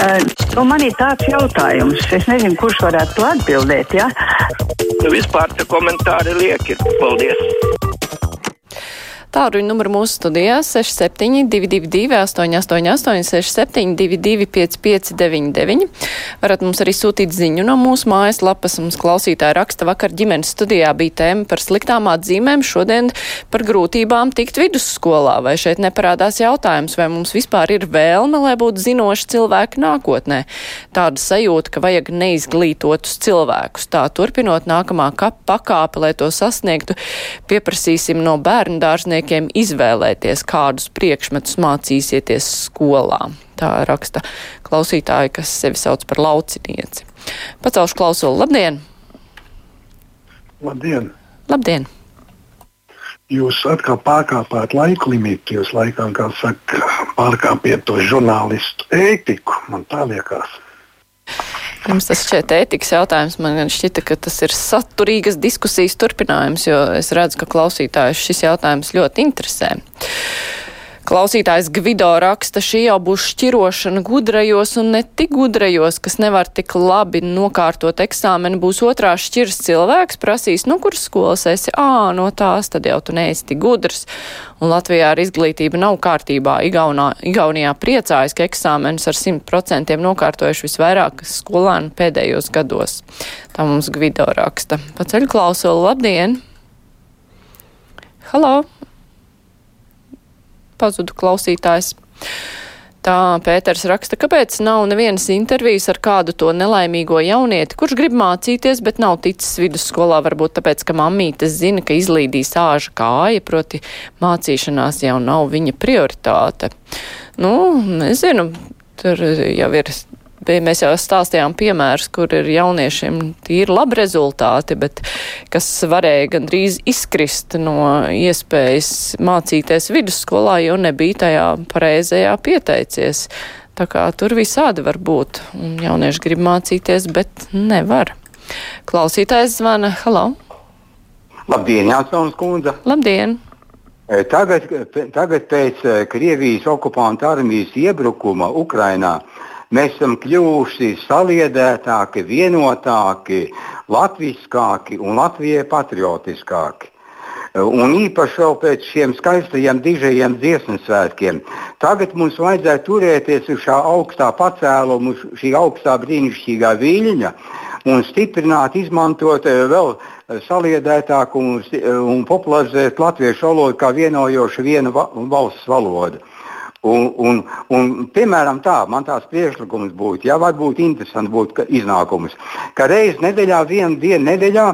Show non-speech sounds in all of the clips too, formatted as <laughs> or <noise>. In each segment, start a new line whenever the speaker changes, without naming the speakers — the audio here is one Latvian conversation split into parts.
Uh, nu man ir tāds jautājums, es nezinu, kurš varētu to atbildēt. Ja?
Nu, vispār tie komentāri lieki. Paldies!
Tāruņa numuru mūsu studijā 6722, 888, 672, 559, varat mums arī sūtīt ziņu no mūsu mājaslapas. Mums klausītāji raksta vakar ģimenes studijā bija tēma par sliktām atzīmēm, šodien par grūtībām tikt vidusskolā. Vai šeit neparādās jautājums, vai mums vispār ir vēlme, lai būtu zinoši cilvēki nākotnē? Tāda sajūta, ka vajag neizglītotus cilvēkus. Tā turpinot nākamā pakāpe, lai to sasniegtu, pieprasīsim no bērnu dārznieku skolniekiem izvēlēties, kādus priekšmetus mācīsieties skolā. Tā raksta klausītāji, kas sevi sauc par laucinieci. Pacelšu klausulu. Labdien!
Labdien!
Labdien!
Jūs atkal pārkāpāt laika limitu, jūs laikam, kā saka, pārkāpiet to žurnālistu ētiku. Man tā liekas.
Jums tas šķiet ētikas jautājums. Man gan šķita, ka tas ir saturīgas diskusijas turpinājums, jo es redzu, ka klausītājus šis jautājums ļoti interesē. Klausītājs Gvido raksta, šī jau būs šķirošana gudrajos un ne tik gudrajos, kas nevar tik labi nokārtot eksāmenu, būs otrā šķirs cilvēks, prasīs, nu, kuras skolas esi, ā, no tās, tad jau tu neesi tik gudrs. Un Latvijā ar izglītību nav kārtībā. Igaunā, Igaunijā priecājas, ka eksāmenus ar 100% nokārtojuši visvairāk skolēnu pēdējos gados. Tā mums Gvido raksta. Paceļ klausulu, labdien! Halo! Pazudu klausītājs. Tā Pēters raksta, kāpēc nav nevienas intervijas ar kādu to nelaimīgo jaunieti, kurš grib mācīties, bet nav ticis vidusskolā, varbūt tāpēc, ka mammītes zina, ka izlīdīs āža kāja, proti mācīšanās jau nav viņa prioritāte. Nu, nezinu, tur jau ir Mēs jau stāstījām piemērus, kur ir jauniešiem tīri labi rezultāti, bet kas varēja gandrīz izkrist no iespējas mācīties vidusskolā, jo nebija tajā pareizajā pieteicies. Tā kā tur visādi var būt, un jaunieši grib mācīties, bet nevar. Klausītājs zvana, halo!
Labdien, Jāsaunas kundze!
Labdien!
E, tagad, tagad pēc e, Krievijas okupanta armijas iebrukuma Ukrainā Mēs esam kļuvuši saliedētāki, vienotāki, latviskāki un Latvijai patriotiskāki. Un īpaši vēl pēc šiem skaistajiem dižajiem dziesmu svētkiem. Tagad mums vajadzētu turēties uz šā augstā pacēluma, šī augstā brīnišķīgā viļņa un stiprināt, izmantot eh, vēl saliedētāku un, un popularizēt latviešu valodu kā vienojošu vienu valsts valodu. Un, un, un, piemēram, tā, man tās priekšlikums būtu, ja varbūt interesanti būtu iznākums, ka reizes nedēļā, vienu dienu nedēļā,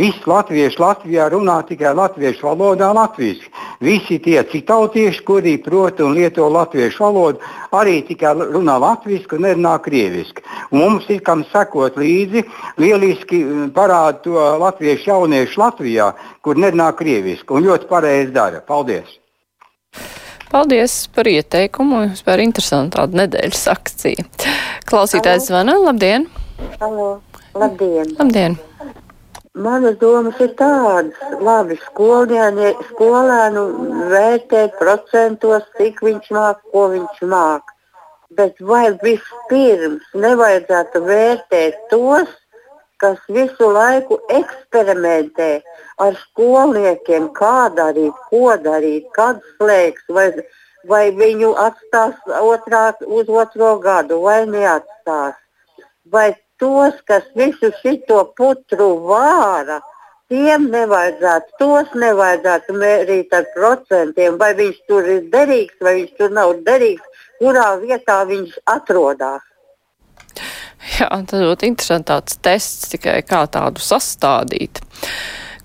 visi latvieši Latvijā runā tikai latviešu valodā, latviešu. Visi tie citautieši, kuri prot un lieto latviešu valodu, arī tikai runā latviešu un nerunā krieviski. Un mums ir kam sekot līdzi, lieliski mm, parāda to latviešu jauniešu Latvijā, kur nerunā krieviski un ļoti pareizi dara. Paldies!
Paldies par ieteikumu. Vispār interesanti tāda nedēļas akcija. Klausītājs zvana. Labdien!
Halo. Labdien!
Labdien!
Manas domas ir tādas, labi, skolēni, skolēnu vērtēt procentos, cik viņš māk, ko viņš māk. Bet vai vispirms nevajadzētu vērtēt tos, kas visu laiku eksperimentē ar skolniekiem, kā darīt, ko darīt, kad slēgs, vai, vai viņu atstās otrā, uz otro gadu, vai neatstās. Vai tos, kas visu šito putru vāra, tiem nevajadzētu, tos nevajadzētu mērīt ar procentiem, vai viņš tur ir derīgs, vai viņš tur nav derīgs, kurā vietā viņš atrodas. <laughs>
Jā, tas ļoti interesants tāds tests, tikai kā tādu sastādīt.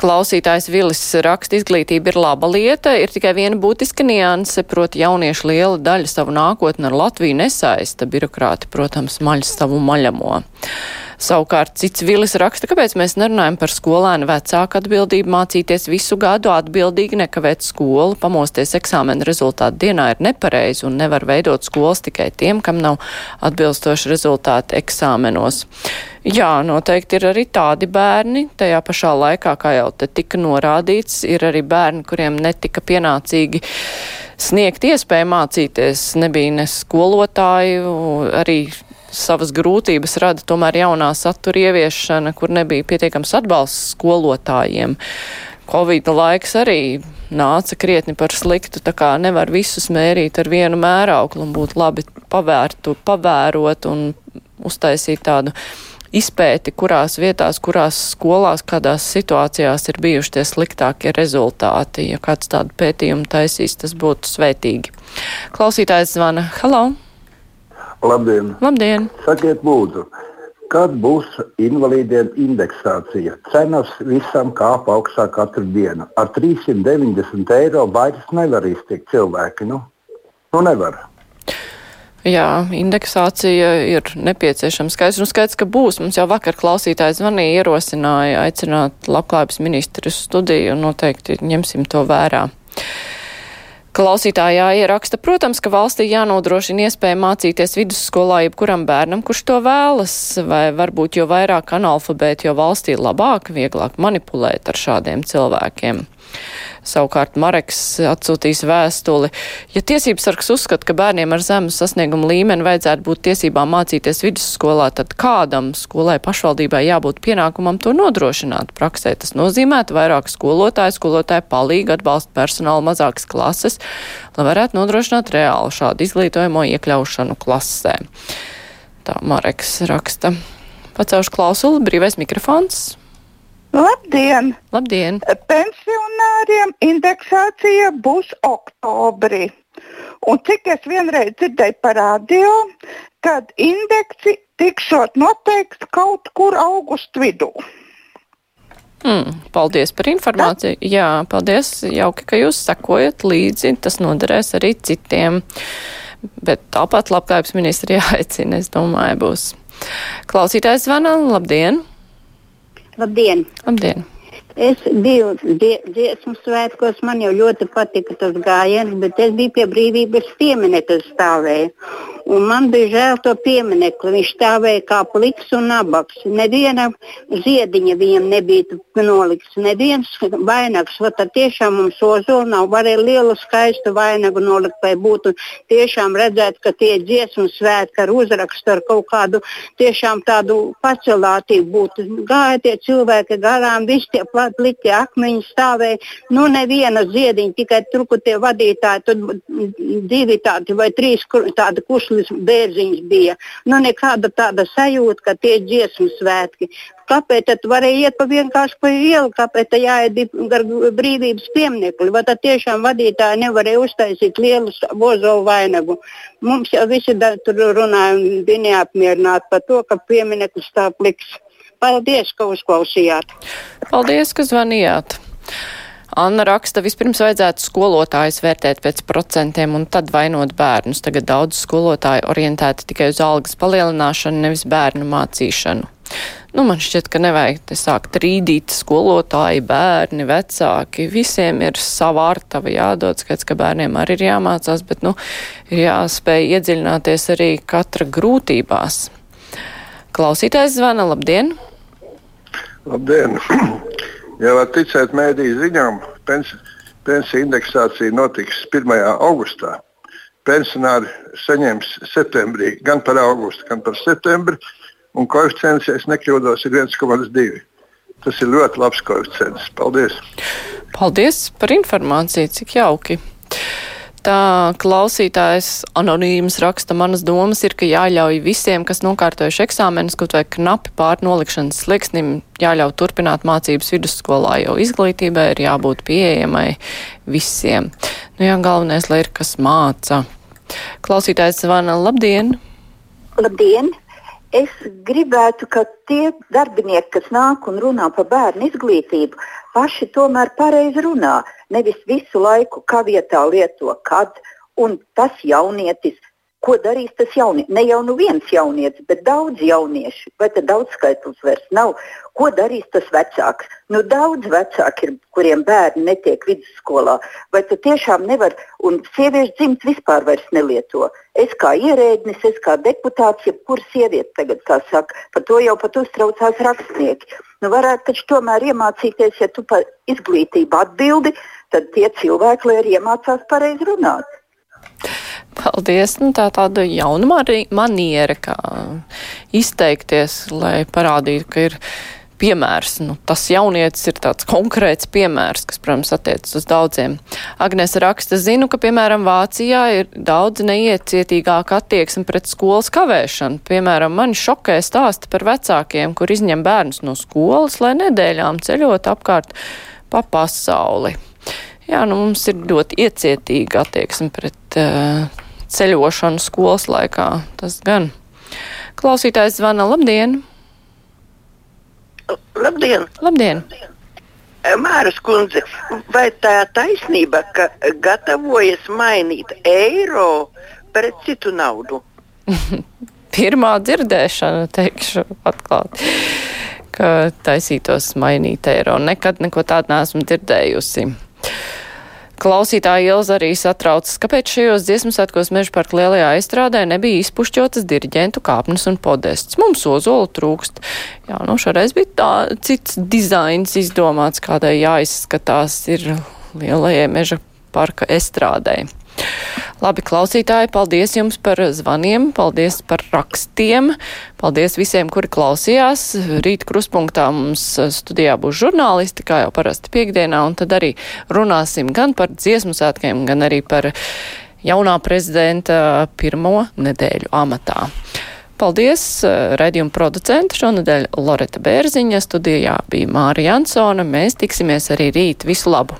Klausītājs Vilis raksta, izglītība ir laba lieta, ir tikai viena būtiska nianse, proti jauniešu liela daļa savu nākotni ar Latviju nesaista, birokrāti, protams, maļ savu maļamo. Savukārt cits vilis raksta, kāpēc mēs nerunājam par skolēnu vecāku atbildību mācīties visu gadu atbildīgi nekavēt skolu, pamosties eksāmena rezultātu dienā ir nepareizi un nevar veidot skolas tikai tiem, kam nav atbilstoši rezultāti eksāmenos. Jā, noteikti ir arī tādi bērni, tajā pašā laikā, kā jau te tika norādīts, ir arī bērni, kuriem netika pienācīgi sniegt iespēju mācīties. Nebija ne skolotāju, arī savas grūtības rada tomēr jaunā satura ieviešana, kur nebija pietiekams atbalsts skolotājiem. Covid laiks arī nāca krietni par sliktu, tā kā nevar visus mērīt ar vienu mērauklu un būtu labi pavērtu, pavērot un uztaisīt tādu izpēti, kurās vietās, kurās skolās, kādās situācijās ir bijuši tie sliktākie rezultāti. Ja kāds tādu pētījumu taisīs, tas būtu svētīgi. Klausītājs zvana. Halo!
Labdien!
Labdien!
Sakiet, lūdzu, kad būs invalīdiem indeksācija? Cenas visam kāpa augstā katru dienu. Ar 390 eiro vairs nevar iztikt cilvēki. Nu, nu nevar.
Jā, indeksācija ir nepieciešama. Skaidrs, un skaidrs, ka būs. Mums jau vakar klausītājs zvanīja, ierosināja aicināt labklājības ministru studiju un noteikti ņemsim to vērā. Klausītājā ieraksta, protams, ka valstī jānodrošina iespēja mācīties vidusskolā jebkuram bērnam, kurš to vēlas, vai varbūt jo vairāk analfabēti, jo valstī labāk, vieglāk manipulēt ar šādiem cilvēkiem. Savukārt Mareks atsūtīs vēstuli. Ja tiesības sargs uzskata, ka bērniem ar zemu sasniegumu līmeni vajadzētu būt tiesībām mācīties vidusskolā, tad kādam skolai pašvaldībai jābūt pienākumam to nodrošināt praksē. Tas nozīmētu vairāk skolotāju, skolotāju palīgu, atbalstu personālu mazākas klases, lai varētu nodrošināt reāli šādu izglītojumu iekļaušanu klasē. Tā Mareks raksta. Pacelšu klausuli, brīvais mikrofons.
Labdien!
Labdien!
Pensionāriem indeksācija būs oktobrī. Un cik es vienreiz dzirdēju par radio, tad indeksi tikšot noteikts kaut kur augustu vidū.
Mm, paldies par informāciju. Tā? Jā, paldies. Jauki, ka jūs sekojat līdzi. Tas noderēs arī citiem. Bet tāpat labklājības ministri <laughs> jāaicina, es domāju, būs. Klausītājs zvana. Labdien!
Labdien!
Labdien.
Es biju dziesmu svētkos, man jau ļoti patika tas gājiens, bet es biju pie brīvības pieminiekta stāvēju. Un man bija žēl to pieminekli. Viņš stāvēja kā pliks un nabaks. Neviena ziediņa viņam nebija nolikts, neviens vainags. Tad tiešām mums ozola nav. Varēja lielu skaistu vainagu nolikt, lai būtu tiešām redzēt, ka tie dziesmu svētki ar uzrakstu, ar kaut kādu tiešām tādu pacelātību būtu. Gāja tie cilvēki garām, visi tie pliki akmeņi stāvēja. Nu, neviena ziediņa, tikai tur, kur tie vadītāji, tur divi tādi vai trīs tādi kušli divas bērziņas bija. Nu, nekāda tāda sajūta, ka tie ir dziesmu svētki. Kāpēc tad varēja iet pa vienkārši pa ielu, kāpēc tā jāiet gar brīvības pieminekli? Vai tad tiešām vadītāji nevarēja uztaisīt lielu bozo vainagu? Mums jau visi da, tur runāja un bija neapmierināti par to, ka piemineklis tā pliks. Paldies, ka uzklausījāt!
Paldies, ka zvanījāt! Anna raksta, vispirms vajadzētu skolotājus vērtēt pēc procentiem un tad vainot bērnus. Tagad daudz skolotāju orientēti tikai uz algas palielināšanu, nevis bērnu mācīšanu. Nu, man šķiet, ka nevajag te sākt rīdīt skolotāji, bērni, vecāki. Visiem ir sava ārtava jādod skaits, ka bērniem arī ir jāmācās, bet, nu, ir jāspēj iedziļināties arī katra grūtībās. Klausītājs zvana, labdien!
Labdien! <clears throat> Ja var ticēt mēdīju ziņām, pensi, pensiju indeksācija notiks 1. augustā. Pensionāri saņems septembrī gan par augustu, gan par septembri, un koeficients, ja nekļūdos, ir 1,2. Tas ir ļoti labs koeficients. Paldies!
Paldies par informāciju, cik jauki! Tā klausītājs anonīms raksta, manas domas ir, ka jāļauj visiem, kas nokārtojuši eksāmenus, kaut vai knapi pār nolikšanas slieksnim, jāļauj turpināt mācības vidusskolā, jo izglītībai ir jābūt pieejamai visiem. Nu jā, galvenais, lai ir kas māca. Klausītājs zvana, labdien!
Labdien! Es gribētu, ka tie darbinieki, kas nāk un runā par bērnu izglītību, paši tomēr pareizi runā. Nevis visu laiku kā vietā lieto kad, un tas jaunietis Ko darīs tas jaunietis? Ne jau nu viens jaunietis, bet daudz jauniešu. Vai tad daudz skaitlis vairs nav? Ko darīs tas vecāks? Nu, daudz vecāki ir, kuriem bērni netiek vidusskolā. Vai tad tiešām nevar, un sieviešu dzimts vispār nelieto? Es kā ierēdnis, es kā deputāts, jebkura sieviete tagad tā saka, par to jau pat uztraucās rakstnieki. Nu, varētu taču tomēr iemācīties, ja tu par izglītību atbildi, tad tie cilvēki, lai arī iemācās pareizi runāt.
Paldies. Nu, tā tāda jauna maniera, kā izteikties, lai parādītu, ka ir piemērs. Nu, tas jaunietis ir tāds konkrēts piemērs, kas, protams, attiecas uz daudziem. Agnēs raksta, zinu, ka, piemēram, Vācijā ir daudz neiecietīgāka attieksme pret skolas kavēšanu. Piemēram, mani šokē stāsti par vecākiem, kur izņem bērnus no skolas, lai nedēļām ceļot apkārt pa pasauli. Jā, nu, mums ir ļoti iecietīga attieksme pret uh, ceļošanu skolas laikā. Tas gan. Klausītājs zvana. Labdien!
Labdien!
Labdien.
Māras kundze, vai tā taisnība, ka gatavojas mainīt eiro pret citu naudu? <laughs>
Pirmā dzirdēšana, teikšu atklāti, ka taisītos mainīt eiro. Nekad neko tādu neesmu dzirdējusi. Klausītāja Ilza arī satraucas, kāpēc šajos dziesmu svētkos meža parka lielajā aizstrādē nebija izpušķotas diriģentu kāpnes un podests. Mums ozolu trūkst. Jā, nu šoreiz bija tā cits dizains izdomāts, kādai jāizskatās ir lielajai meža parka estrādē. Labi, klausītāji, paldies jums par zvaniem, paldies par rakstiem, paldies visiem, kuri klausījās. Rīt kruspunktā mums studijā būs žurnālisti, kā jau parasti piekdienā, un tad arī runāsim gan par dziesmu svētkiem, gan arī par jaunā prezidenta pirmo nedēļu amatā. Paldies redzījuma producenta šonadēļ Loreta Bērziņa, studijā bija Māra Jansona. Mēs tiksimies arī rīt. Visu labu!